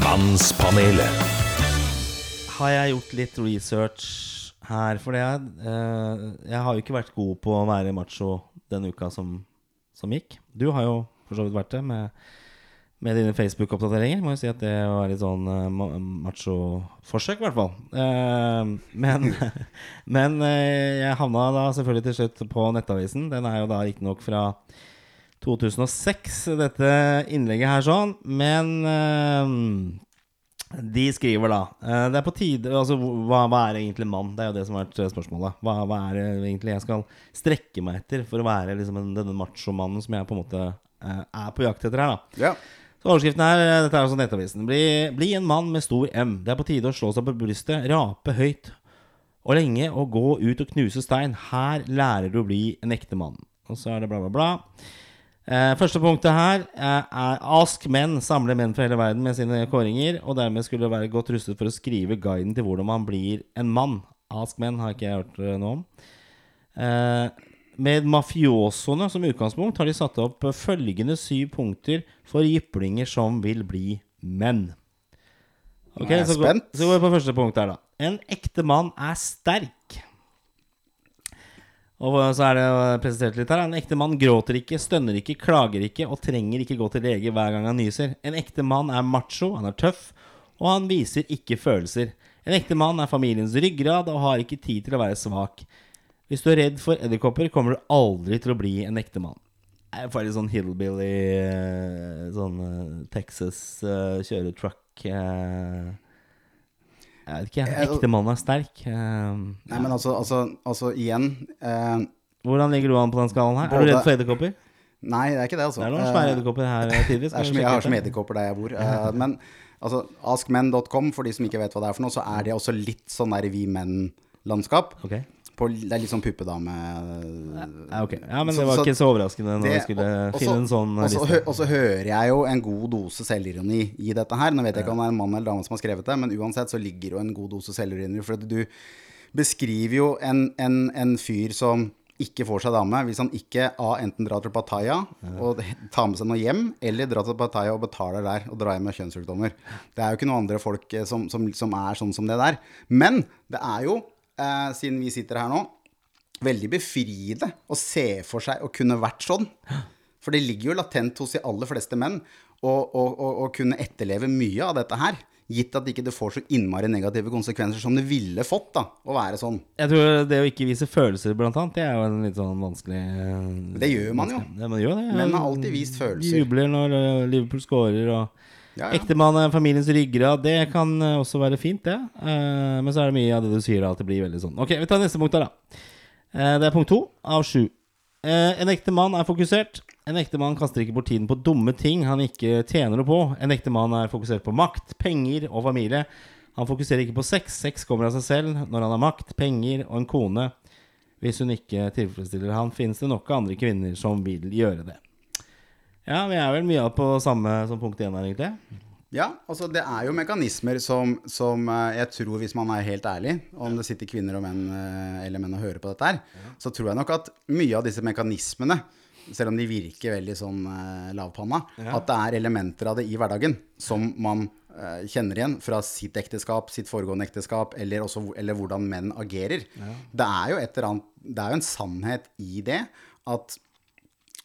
Mannspanelet. har jeg gjort litt research her. For jeg, eh, jeg har jo ikke vært god på å være macho den uka som, som gikk. Du har jo for så vidt vært det med, med dine Facebook-oppdateringer. Må jo si at det var litt sånn uh, macho-forsøk, i hvert fall. Uh, men men uh, jeg havna da selvfølgelig til slutt på Nettavisen. Den er jo da riktignok fra 2006, dette innlegget her sånn. Men de skriver da eh, Det er på tide Altså, hva, hva er egentlig mann? Det er jo det som har vært eh, spørsmålet. Hva, hva er det egentlig jeg skal strekke meg etter for å være liksom denne machomannen som jeg på en måte eh, er på jakt etter her, da? ja. Så overskriften her, dette er altså Nettavisen. Bli, bli en mann med stor M. Det er på tide å slå seg på brystet, rape høyt og lenge og gå ut og knuse stein. Her lærer du å bli en ekte mann. Og så er det bla, bla, bla. Eh, første punktet her eh, er Ask menn samler menn fra hele verden med sine kåringer, og dermed skulle det være godt rustet for å skrive guiden til hvordan man blir en mann. Ask menn har ikke jeg hørt eh, noe om. Eh, med mafiosoene som utgangspunkt har de satt opp følgende syv punkter for jyplinger som vil bli menn. Ok, så, går, så går vi på første punkt her, da. En ekte mann er sterk. Og så er det presentert litt her. En ekte mann gråter ikke, stønner ikke, klager ikke og trenger ikke gå til lege hver gang han nyser. En ekte mann er macho, han er tøff, og han viser ikke følelser. En ekte mann er familiens ryggrad og har ikke tid til å være svak. Hvis du er redd for edderkopper, kommer du aldri til å bli en ekte mann. Jeg får litt sånn hillbilly eh, Sånn eh, Texas kjøre truck eh. Jeg vet ikke. Ekte mann er sterk. Uh, Nei, men altså, altså, altså igjen uh, Hvordan ligger du an på den skalaen her? Er du redd for edderkopper? Nei, det er ikke det, altså. Det er noen Eh, svære edderkopper her eh, tidligere. Det er så mye, jeg har mye edderkopper der jeg bor. Uh, men altså, askmenn.com, for de som ikke vet hva det er for noe, så er det også litt sånn der vi menn landskap. På, det er litt sånn puppedame Ja, okay. ja, men Så- det var så ikke så overraskende når det- vi skulle og- og så- finne en sånn og så liste. Og så hører jeg jo en god dose selvironi i dette her. Nå vet jeg ikke om det er en mann eller dame som har skrevet det, men uansett så ligger jo en god dose selvironi. For du beskriver jo en, en, en fyr som ikke får seg dame hvis han ikke A, enten drar til Pattaya og tar med seg noe hjem, eller drar til Pattaya og betaler der og drar hjem med kjønnssykdommer. Det er jo ikke noen andre folk eh, som, som, som er sånn som det der. Men det er jo, eh, siden vi sitter her nå, veldig befriende å se for seg å kunne vært sånn. For det ligger jo latent hos de aller fleste menn å, kunne etterleve mye av dette her. Gitt at ikke det får så innmari negative konsekvenser som det ville fått da, å være sånn. Jeg tror det å ikke vise følelser, blant annet, det er jo en litt sånn vanskelig eh, Det gjør man jo. Ja, man gjør det. Menn har alltid vist følelser. Jubler når eh, Liverpool scorer, og Ja, ja. ektemann er familiens ryggrad. Det kan eh, også være fint, det. Uh, men så er det mye av det du sier, da, at det blir veldig sånn. Ok, vi tar neste punkt, da. Eh, det er punkt to av sju. Uh, en ektemann er fokusert. En ektemann kaster ikke bort tiden på dumme ting han ikke tjener noe på. En ektemann er fokusert på makt, penger og familie. Han fokuserer ikke på sex. Sex kommer av seg selv når han har makt, penger og en kone. Hvis hun ikke tilfredsstiller han, finnes det nok andre kvinner som vil gjøre det. Ja, vi er vel mye på samme som punkt én her, egentlig. Ja, altså det er jo mekanismer som, som eh, jeg tror, hvis man er helt ærlig, om det sitter kvinner og menn eh, eller menn og hører på dette her, så tror jeg nok at mye av disse mekanismene, selv om de virker veldig sånn eh, lavpanna, at det er elementer av det i hverdagen som man kjenner igjen fra sitt ekteskap, sitt foregående ekteskap, eller, også, eller hvordan menn agerer. Det er jo et eller annet, det er jo en sannhet i det at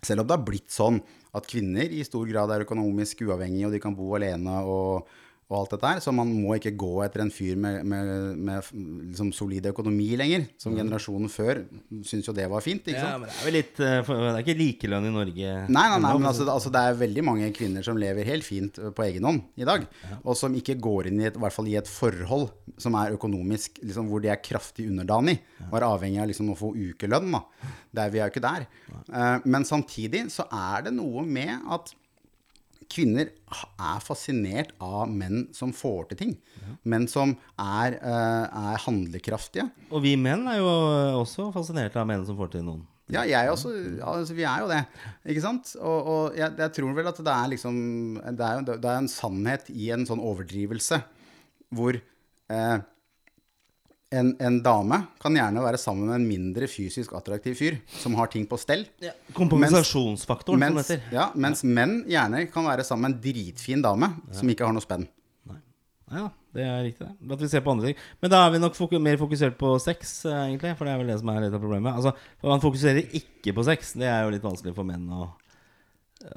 selv om det har blitt sånn at kvinner i stor grad er økonomisk uavhengige, og de kan bo alene og, og alt dette her, så man må ikke gå etter en fyr med, med, med liksom solid økonomi lenger. Som generasjonen før syntes jo det var fint, ikke Ja, men det er vel litt eh, Det er ikke likelønn i Norge. Nei, nei, nei, men altså, altså det er veldig mange kvinner som lever helt fint på egen hånd i dag. Og som ikke går inn i et, i hvert fall i et forhold som er økonomisk, liksom, hvor de er kraftig underdanig. Og er avhengig av liksom, å få ukelønn. Da. Der vi er jo ikke der. Uh, men samtidig så er det noe med at kvinner er fascinert av menn som får til ting. Menn som er, eh, er handlekraftige. Og vi menn er jo også fascinert av menn som får til noen. Ja, jeg også. Altså, vi er jo det. Ikke sant? Og, og jeg, jeg tror vel at det er liksom Det er det er en sannhet i en sånn overdrivelse hvor eh, en, en dame kan gjerne være sammen med en mindre fysisk attraktiv fyr som har ting på stell. Kompensasjonsfaktoren, som Mens, det heter. ja, mens menn gjerne kan være sammen med en dritfin dame som ikke har noe spenn. Ja, det er riktig. det. At vi ser på andre ting. Men da er vi nok foku mer fokusert på sex, eh, egentlig. For det er vel det som er litt av problemet. Altså, for Man fokuserer ikke på sex. Det er jo litt vanskelig for menn å,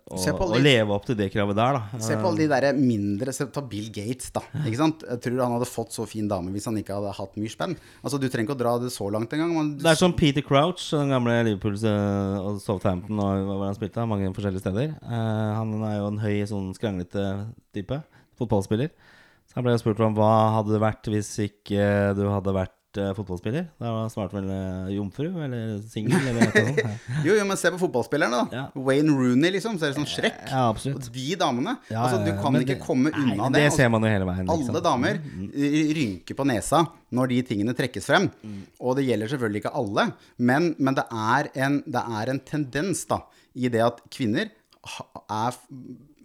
å, på å leve opp til det kravet der, da. Se på alle de der mindre se, Ta Bill Gates, da. Ikke sant? Jeg tror han hadde fått så fin dame hvis han ikke hadde hatt mye spenn. Altså, Du trenger ikke å dra det så langt engang. men- Det er som Peter Crouch, den gamle Liverpool eh, og Southampton og hvor han spilte, mange forskjellige steder. Uh, han er jo en høy, sånn skranglete type. Fotballspiller. Så han ble spurt om hva hadde det vært hvis ikke du hadde vært fotballspiller. Da svarte vel eh, jomfru eller singel eller noe sånt. Jo, jo, men se på fotballspillerne, da. Ja. Wayne Rooney, liksom. Ser ut som Shrek. Ja, absolutt. Og de damene. Ja, altså, du kan ikke det- komme unna nei, det. Det Altså, ser man jo hele veien. Liksom. alle damer Mm. rynker på nesa når de tingene trekkes frem. Mm. Og det gjelder selvfølgelig ikke alle, men, men det, er en, det er en tendens da, i det at kvinner er,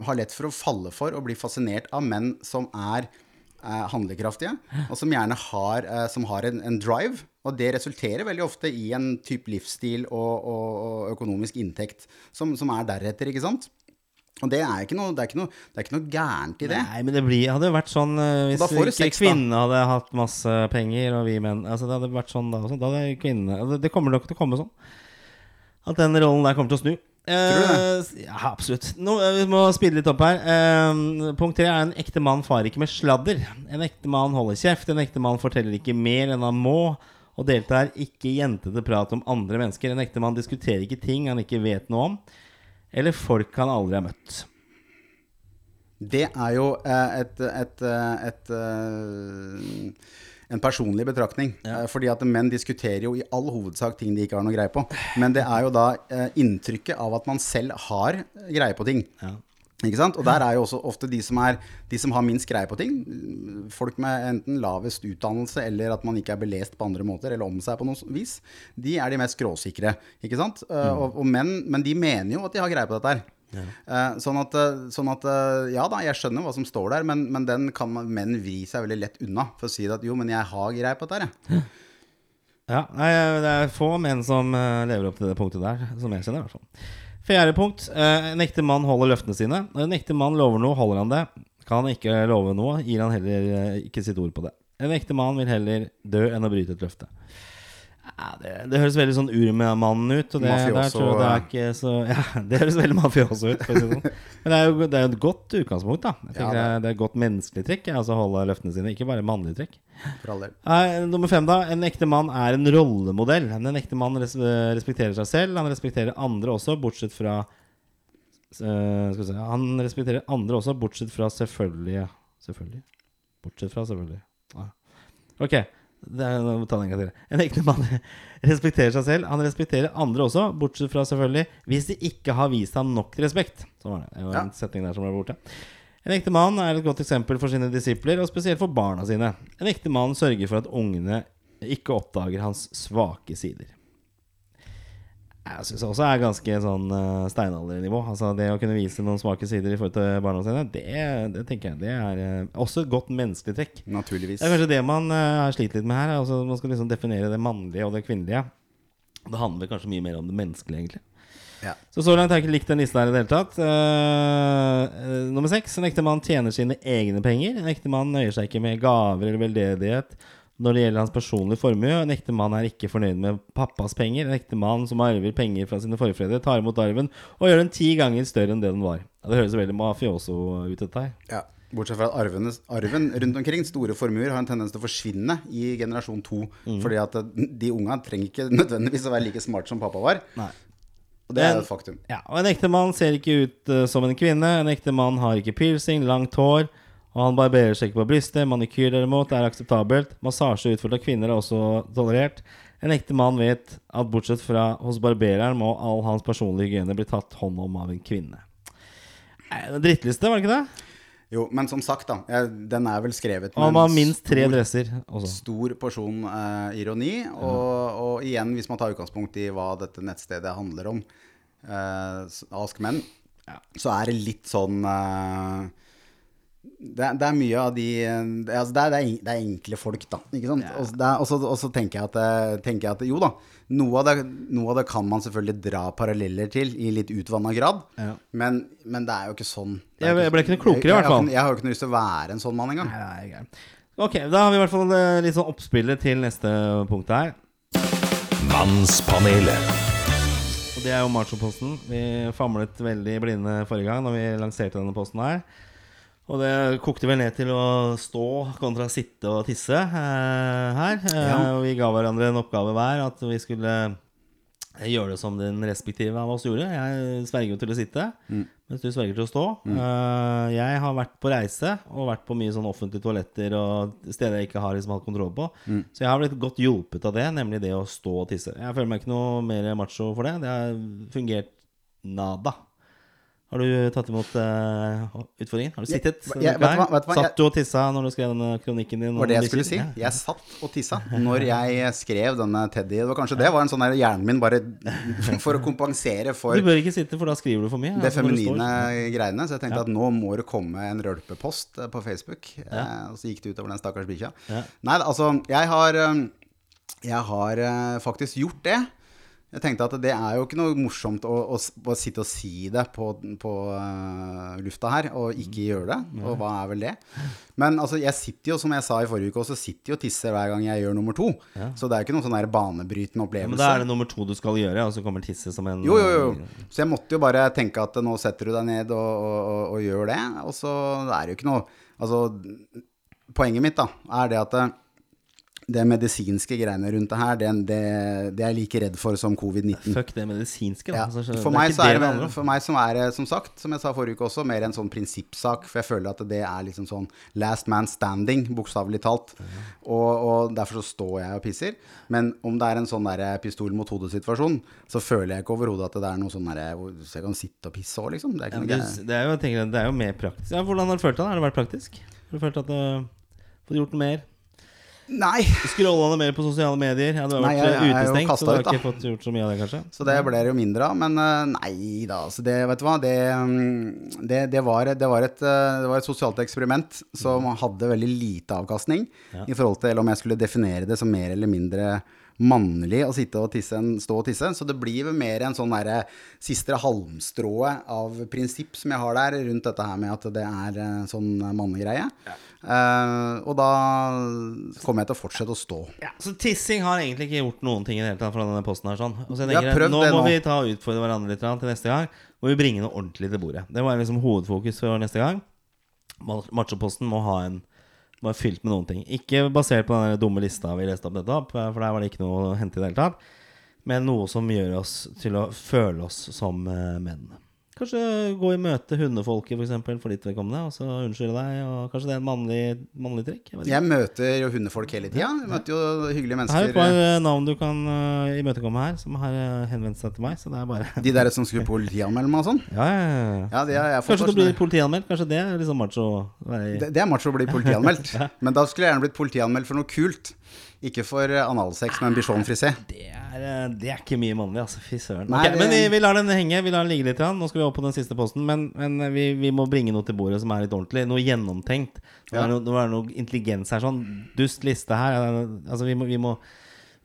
har lett for å falle for og bli fascinert av menn som er eh, handlekraftige, og som gjerne har, eh, som har en, en drive. Og det resulterer veldig ofte i en type livsstil og, og, og økonomisk inntekt som, som er deretter, ikke sant? Og det er ikke noe, det er ikke noe, det er ikke noe gærent i det. Nei, men det blir, hadde jo vært sånn eh, hvis ikke sex, kvinnene hadde hatt masse penger, og vi menn altså Det hadde vært sånn da også. Da hadde kvinnene altså, Det kommer nok til å komme sånn. At den rollen der kommer til å snu. Tror du Eh, ja, absolutt. Nå, eh, vi må speede litt opp her. Uh, punkt tre er en ekte mann farer ikke med sladder. En ekte mann holder kjeft. En ekte mann forteller ikke mer enn han må. Og deltar ikke i jentete prat om andre mennesker. En ekte mann diskuterer ikke ting han ikke vet noe om. Eller folk han aldri har møtt. Det er jo et, et, et, et, en personlig betraktning. Ja. Fordi at menn diskuterer jo i all hovedsak ting de ikke har noe greie på. Men det er jo da eh, inntrykket av at man selv har greie på ting. Ja. Ikke sant? Og der er jo også ofte de som, er, de som har minst greie på ting. Folk med enten lavest utdannelse eller at man ikke er belest på andre måter, eller om seg på noe vis. De er de mest skråsikre. Ikke sant? Mm. og, og menn, men de mener jo at de har greie på dette her. Uh, sånn at, uh, sånn at uh, Ja da, jeg skjønner hva som står der, men, men den kan man- menn vri seg veldig lett unna. For å si at jo, men jeg har greie på dette jeg. Ja, nei, det er få menn som eh, lever opp til det punktet der, som jeg kjenner i hvert fall. Fjerde punkt. eh, en ekte mann holder løftene sine. Når en ekte mann lover noe, holder han det. Kan han ikke love noe, gir han heller eh, ikke sitt ord på det. En ekte mann vil heller dø enn å bryte et løfte. Ja, det, det høres veldig sånn urmannen ut. Og det, Mafioso, det er ikke så Ja, det høres veldig mafioso ut. Sånn. Men det er jo det er jo et godt utgangspunkt, da. Jeg tenker Ja, det, er, et godt menneskelig trekk. Altså holde løftene sine, ikke bare mannlige trekk. Del. Nummer fem da En ekte mann er en rollemodell En ekte mann res respekterer seg selv Han respekterer andre også Bortsett fra uh, Skal vi se Han respekterer andre også Bortsett fra selvfølgelig Selvfølgelig Bortsett fra selvfølgelig ah. Ok en En ekte mann respekterer seg selv Han respekterer andre også Bortsett fra selvfølgelig Hvis de ikke har vist ham nok respekt Så var det Det var en Ja. setning der som ble borte en ekte mann er et godt eksempel for sine disipler, og spesielt for barna sine. En ekte mann sørger for at ungene ikke oppdager hans svake sider. Jeg syns også er ganske sånn uh, steinaldernivå. Altså Det å kunne vise noen svake sider i forhold til barna sine, det, det tenker jeg det er uh, også et godt menneskelig trekk. Naturligvis. Det er kanskje det man uh, har slitt litt med her. Altså Man skal liksom definere det mannlige og det kvinnelige. Det handler kanskje mye mer om det menneskelige, egentlig. Ja. Så så langt har jeg ikke likt den lista her i det hele tatt. Uh, nummer seks. En ektemann tjener sine egne penger. En ektemann nøyer seg ikke med gaver eller veldedighet når det gjelder hans personlige formue. En ektemann er ikke fornøyd med pappas penger. En ektemann som arver penger fra sine forfedre, tar imot arven og gjør den ti ganger større enn det den var. Det høres veldig mafioso ut, dette her. Ja. Bortsett fra at arven, arven rundt omkring, store formuer, har en tendens til å forsvinne i generasjon to. Mm. Fordi at eh, de unga trenger ikke nødvendigvis å være like smart som pappa var. Nei. Og det er et faktum. Ja, og En ektemann ser ikke ut uh, som en kvinne. En ektemann har ikke piercing, langt hår. Og han barberer seg ikke på brystet. Manikyr derimot er akseptabelt. Massasje utført av kvinner er også tolerert. En ekte mann vet at bortsett fra hos barbereren må all hans personlige hygiene bli tatt hånd om av en kvinne. Drittliste, var det ikke det? Jo, men som sagt, da. Den er vel skrevet med man minst tre stor- dresser også. Stor porsjon eh, ironi. Og, og igjen, hvis man tar utgangspunkt i hva dette nettstedet handler om, eh, Ask Men, så er det litt sånn eh, det, er- det er mye av de det, altså det, er, det, er, enkle folk, da. Ikke sant? Og så- er- Og så, tenker, jeg at, eh, tenker jeg at jo da, noe av, det, noe av det kan man selvfølgelig dra paralleller til i litt utvanna grad. Ja. Men, men det er jo ikke sånn. Jeg, ikke, Jeg- ble ikke noe klokere, i hvert fall. Jeg, jeg har jo ikke noe lyst til å være en sånn mann engang. Nei, nei. Ok, da har vi i hvert fall eh, litt sånn oppspillet til neste punkt her. Mannspanelet. Og det er jo Macho-posten. Vi famlet veldig blinde forrige gang Når vi lanserte denne posten her. Og det kokte vel ned til å stå kontra sitte og tisse eh, her. Eh, Ja. Og vi ga hverandre en oppgave hver, at vi skulle eh, gjøre det som den respektive av oss gjorde. Jeg sverger jo til å sitte, mens du sverger til å stå. Eh, jeg har vært på reise og vært på mye sånn offentlige toaletter og steder jeg ikke har liksom hatt kontroll på. Så jeg har blitt godt hjulpet av det, nemlig det å stå og tisse. Jeg føler meg ikke noe mer macho for det. Det har fungert nada. Har du tatt imot uh, utfordringen? Har du sittet? Ja, denne ja, vet du hva- vet hva? Satt du og tissa når du skrev denne kronikken din? Var det jeg skulle si. Jeg satt og tissa når jeg skrev denne Teddy. Det var kanskje det var en sånn der hjernen min bare for å kompensere for Du bør ikke sitte, for da skriver du for mye. det altså, feminine greiene. Så jeg tenkte at nå må det komme en rølpepost eh, på Facebook. Ja. og så gikk det utover den stakkars bikkja. Ja. Nei, altså, jeg har eh, Jeg har eh, faktisk gjort det. Jeg tenkte at det er jo ikke noe morsomt å, å, å sitte og si det på, på uh, lufta her, og ikke gjøre det. Og hva er vel det? Men altså, jeg sitter jo, som jeg sa i forrige uke også, sitter jo og tisser hver gang jeg gjør nummer to. Så det er jo ikke noen sånn banebrytende opplevelse. Men da er det nummer to du skal gjøre, og så kommer tisse som en Jo, jo, jo. Så jeg måtte jo bare tenke at nå setter du deg ned og, og, og, gjør det. Og så er det jo ikke noe Altså, poenget mitt da, er det at eh, det medisinske greiene rundt det her, det, det, det er jeg like redd for som covid-19. Fuck det medisinske, da. Ja. Altså, For, det meg så er det det, for meg som er som sagt, som jeg sa forrige uke også, mer en sånn prinsippsak. For jeg føler at det er liksom sånn last man standing, bokstavelig talt. Og, og derfor så står jeg og pisser. Men om det er en sånn der pistol mot hodet-situasjon, så føler jeg ikke overhodet at det er noe sånn der hvor så jeg kan sitte og pisse òg, liksom. Det er ikke ja, det, er jo, jeg tenker, det er jo mer praktisk. Ja, hvordan har du følt det? Har det vært praktisk? Har du følt at du har fått gjort noe mer? Nei! Scrolla det mer på sosiale medier? Ja, du har Nei, vært jeg- jeg utestengt, så du har ut, da. ikke fått gjort så mye av det, kanskje? Så det ble det jo mindre av. Men eh, nei da, altså det, vet du hva. Det, mm, det, det, var, det, var et, eh, det var et sosialt eksperiment som hadde veldig lite avkastning i forhold til om jeg skulle definere det som mer eller mindre mannlig å sitte og tisse enn stå og tisse. Så det blir vel mer en sånn derre siste halmstrået av prinsipp som jeg har der rundt dette her med at det er eh, sånn mannegreie. Eh, og da kommer jeg til å fortsette å stå. Ja, så tissing har egentlig ikke gjort noen ting i det hele tatt fra denne posten her. sånn Og så jeg tenker, prøvd Nå må nå. vi ta og utfordre hverandre litt til neste gang. Må vi bringe noe ordentlig til bordet. Det var liksom hovedfokus for neste gang. Ma- Machoposten må ha en Må være fylt med noen ting. Ikke basert på den dumme lista vi leste opp nettopp, for der var det ikke noe å hente i det hele tatt. Men noe som gjør oss til å føle oss som eh, menn. Kanskje gå i møte hundefolket, for eksempel, for ditt vedkommende, og så unnskylde deg. Og kanskje det er en mannlig, mannlig trekk? Jeg. Jeg møter jo hundefolk hele tida. Jeg møter jo hyggelige mennesker. Her er et par eh, navn du kan uh, imøtekomme her, som har eh, henvendt seg til meg. Så det er bare De der som skulle politianmelde meg og sånn? Ja, ja, ja. Ja, det har jeg fått Kanskje du blir politianmeldt? Kanskje det er liksom macho? det, det er macho å bli politianmeldt. Men da skulle jeg gjerne blitt politianmeldt for noe kult. Ikke for analsex med en bichon-frisé. Det er, eh, det er ikke mye mannlig, altså. Fy søren. Okay, det- Men vi, vi lar den henge. Vi lar den ligge litt. grann. Nå skal vi opp på den siste posten. Men, men vi, vi må bringe noe til bordet som er litt ordentlig. Noe gjennomtenkt. Nå Ja. er det noe, er noe intelligens her. Sånn dust liste her. Altså, vi må, vi må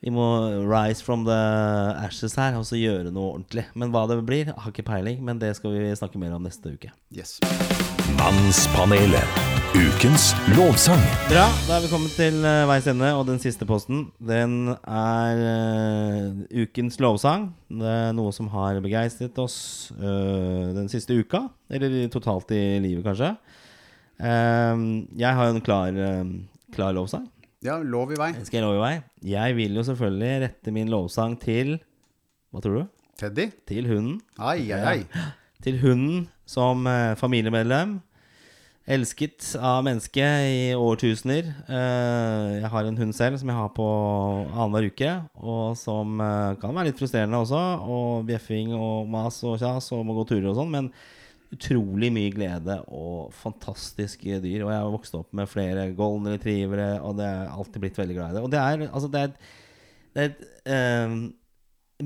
vi må rise from the ashes her og så gjøre noe ordentlig. Men hva det blir, har ikke peiling. Men det skal vi snakke mer om neste uke. Yes. Mannspanelet. Ukens lovsang. Bra, da er vi kommet til uh, veis ende, og den siste posten, den er uh, ukens lovsang. Det er noe som har begeistret oss uh, den siste uka, eller totalt i livet, kanskje. Eh, jeg har jo en klar, klar lovsang. Ja, lov i vei. Skal jeg lov i vei. Jeg vil jo selvfølgelig rette min lovsang til Hva tror du? Teddy? Til hunden. Ai, ai, ai. Til hunden som familiemedlem. Elsket av mennesket i årtusener. Eh, jeg har en hund selv som jeg har på annenhver uke, og som eh, kan være litt frustrerende også. Og bjeffing og mas og kjas og må gå turer og sånn, men utrolig mye glede og fantastiske dyr. Og jeg har vokst opp med flere golden retrievere, og det er alltid blitt veldig glad i det. Og det er, altså, det er, et- det er et eh,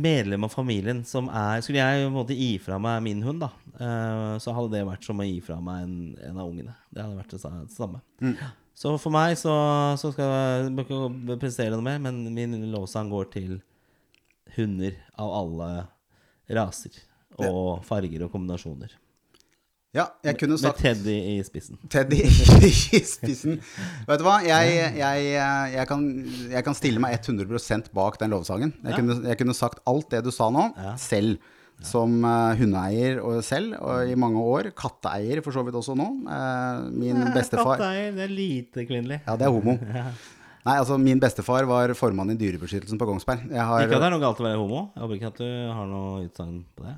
medlem av familien som er Skulle jeg på en måte gi fra meg min hund, da, så hadde det vært som å gi fra meg en, en av ungene. Det hadde vært det samme. Mm. Så for meg så, så skal jeg ikke prestere noe mer, men min lovsang går til hunder av alle raser og farger og kombinasjoner. Ja, jeg kunne Med Teddy i spissen. Teddy i spissen. Vet du hva, jeg, jeg, jeg, kan, jeg kan stille meg 100% bak den lovsangen. Jeg, Ja. kunne, kunne sagt alt det du sa nå, Ja. selv. Som eh, hundeeier og selv, og i mange år. Katteeier for så vidt også nå. Eh, min bestefar Katteeier, det er lite kvinnelig. Ja, det er homo. Nei, altså Min bestefar var formann i Dyrebeskyttelsen på Kongsberg. Har, Ikke at det er noe galt å være homo. Jeg håper ikke at du har noe utsagn på det.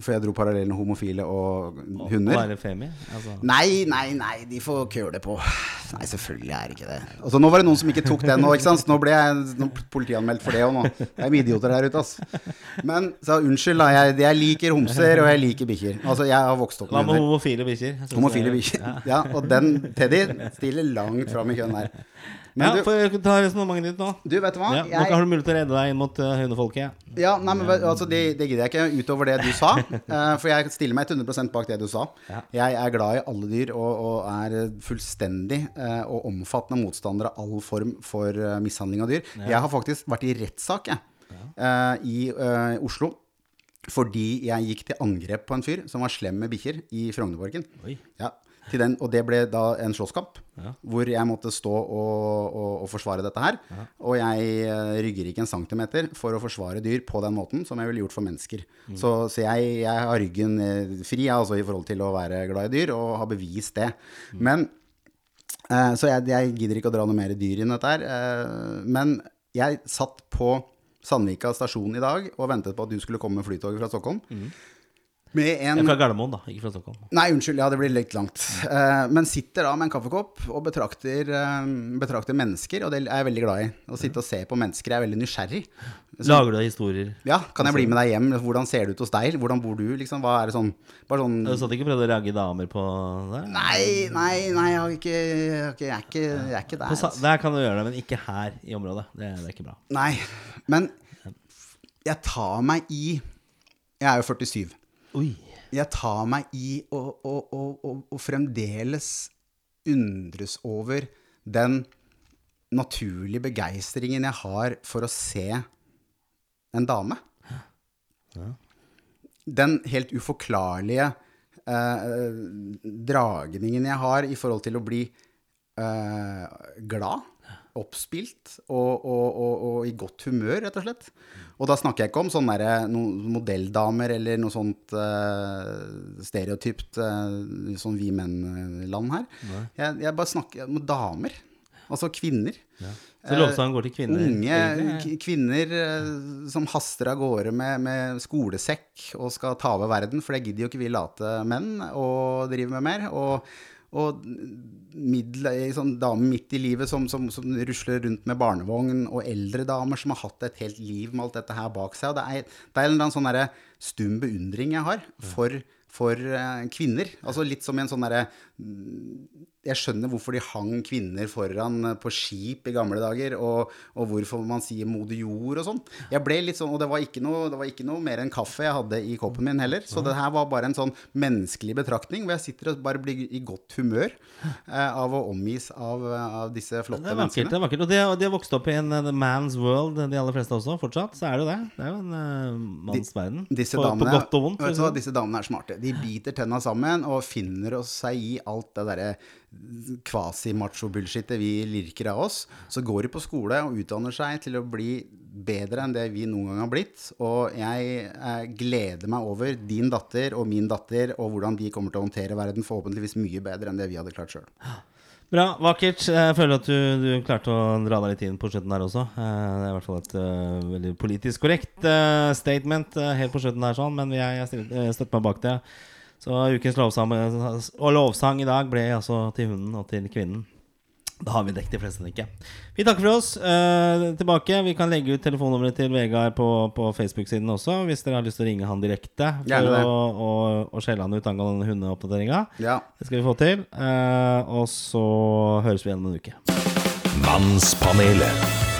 For jeg dro parallellen homofile og hunder. Og være femi. Altså. Nei, nei, nei, de får køle på. Nei, selvfølgelig er det ikke det. Altså, nå var det noen som ikke tok den nå, ikke sant. Så nå ble jeg politianmeldt for det òg nå. Det er idioter her ute, ass. Men så unnskyld, da. Jeg, jeg liker homser, og jeg liker bikkjer. Altså, jeg har vokst opp Hva med med hunder. homofile bikkjer? Jeg synes Homofile det er- bikkjer. Ja. Ja, og den Teddy stiller langt fram i køen der. Men ja, du, jeg ta resonnementet ditt nå? du, vet du hva? Ja, nå har du mulighet til å redde deg inn mot uh, hundefolket. Ja, nei, men altså, det, det gidder jeg ikke utover det du sa. Uh, for jeg stiller meg 100% bak det du sa. Ja. Jeg er glad i alle dyr og, og er fullstendig uh, og omfattende motstander av all form for uh, mishandling av dyr. Jeg har faktisk vært i rettssak jeg, eh, i eh, Oslo. Fordi jeg gikk til angrep på en fyr som var slem med bikkjer i Frognerparken. Ja, til den, og det ble da en slåsskamp, Ja. hvor jeg måtte stå og, og, og forsvare dette her. Og jeg eh, rygger ikke en centimeter for å forsvare dyr på den måten som jeg ville gjort for mennesker. Mm. Så, så jeg, jeg har ryggen eh, fri altså, i forhold til å være glad i dyr, og har bevist det. Mm. Men Eh, så jeg, jeg gidder ikke å dra noe mer dyr inn dette her. Eh, men jeg satt på Sandvika stasjon i dag og ventet på at du skulle komme med flytoget fra Stockholm. Med en fra Gardermoen, da, ikke fra Stockholm. Nei, unnskyld, ja, det blir litt langt. Uh, men sitter da med en kaffekopp og betrakter, uh, betrakter mennesker, og det er jeg veldig glad i. Å sitte og se på mennesker, jeg er veldig nysgjerrig. Lager du deg historier? Ja, kan jeg bli med deg hjem? Hvordan ser det ut hos deg? Hvordan bor du? Liksom, hva er det sånn Bare sånn Du satt ikke og prøvde å ragge damer på det? Nei, nei, nei, jeg, har ikke, jeg, jeg, er, ikke, jeg er ikke der. På altså. der kan du gjøre det, men ikke her i området. Det, det er ikke bra. Nei, men jeg tar meg i Jeg er jo 47. Oi. Jeg tar meg i å, å, å, å, å fremdeles undres over den naturlige begeistringen jeg har for å se en dame. Den helt uforklarlige eh, dragningen jeg har i forhold til å bli eh, glad, oppspilt og, og, og, og i godt humør, rett og slett. Og da snakker jeg ikke om sånne der, noen modelldamer eller noe sånt uh, stereotypt uh, sånn vi menn-land her. Jeg, jeg bare snakker om damer. Altså kvinner. Så lovsangen går til kvinner? Unge kvinner eh, som haster av gårde med, med skolesekk og skal ta over verden, for det gidder jo ikke vi late menn å drive med mer. Og, og middel, sånn damer midt i livet som, som, som rusler rundt med barnevogn, og eldre damer som har hatt et helt liv med alt dette her bak seg. Og det er, det er en eller annen sånn stum beundring jeg har for, for eh, kvinner. Altså litt som en sånn derre jeg skjønner hvorfor de hang kvinner foran eh, på skip i gamle dager, og, og hvorfor man sier moder jord og sånn. Jeg ble litt sånn, Og det var, noe, det var ikke noe mer enn kaffe jeg hadde i koppen min heller. Så det her var bare en sånn menneskelig betraktning, hvor jeg sitter og bare blir i godt humør eh, av å omgis av, av disse Det er vakkert. menneskene. det er vakkert Og de, de har vokst opp i en man's world, de aller fleste også. Fortsatt så er det jo det. Det er jo en uh, manns verden. På, på godt og vondt. hva, sånn. disse damene er smarte. De biter tenna sammen og finner oss seg i alt det derre kvasi-macho-bullshitet vi lirker av oss. Så går de på skole og utdanner seg til å bli bedre enn det vi noen gang har blitt. Og jeg eh, gleder meg over din datter og min datter og hvordan de kommer til å håndtere verden forhåpentligvis mye bedre enn det vi hadde klart sjøl. Bra, vakkert. Jeg føler at du, du klarte å dra deg litt inn på slutten der også. Eh, Det er i hvert fall et uh, veldig politisk korrekt uh, statement uh, helt på slutten der, sånn, men jeg, jeg støtter meg bak det. Så ukens lovsang, og lovsang i dag ble altså til hunden og til kvinnen. Da har vi dekket de fleste, tenker jeg. Vi takker for oss. Eh, tilbake. Vi kan legge ut telefonnummeret til Vegard på, på Facebook-siden også, hvis dere har lyst til å ringe han direkte for å, å, å skjelle han ut angående hundeoppdateringa. Ja. Det skal vi få til. Eh, og så høres vi igjen om en uke. Mannspanelet.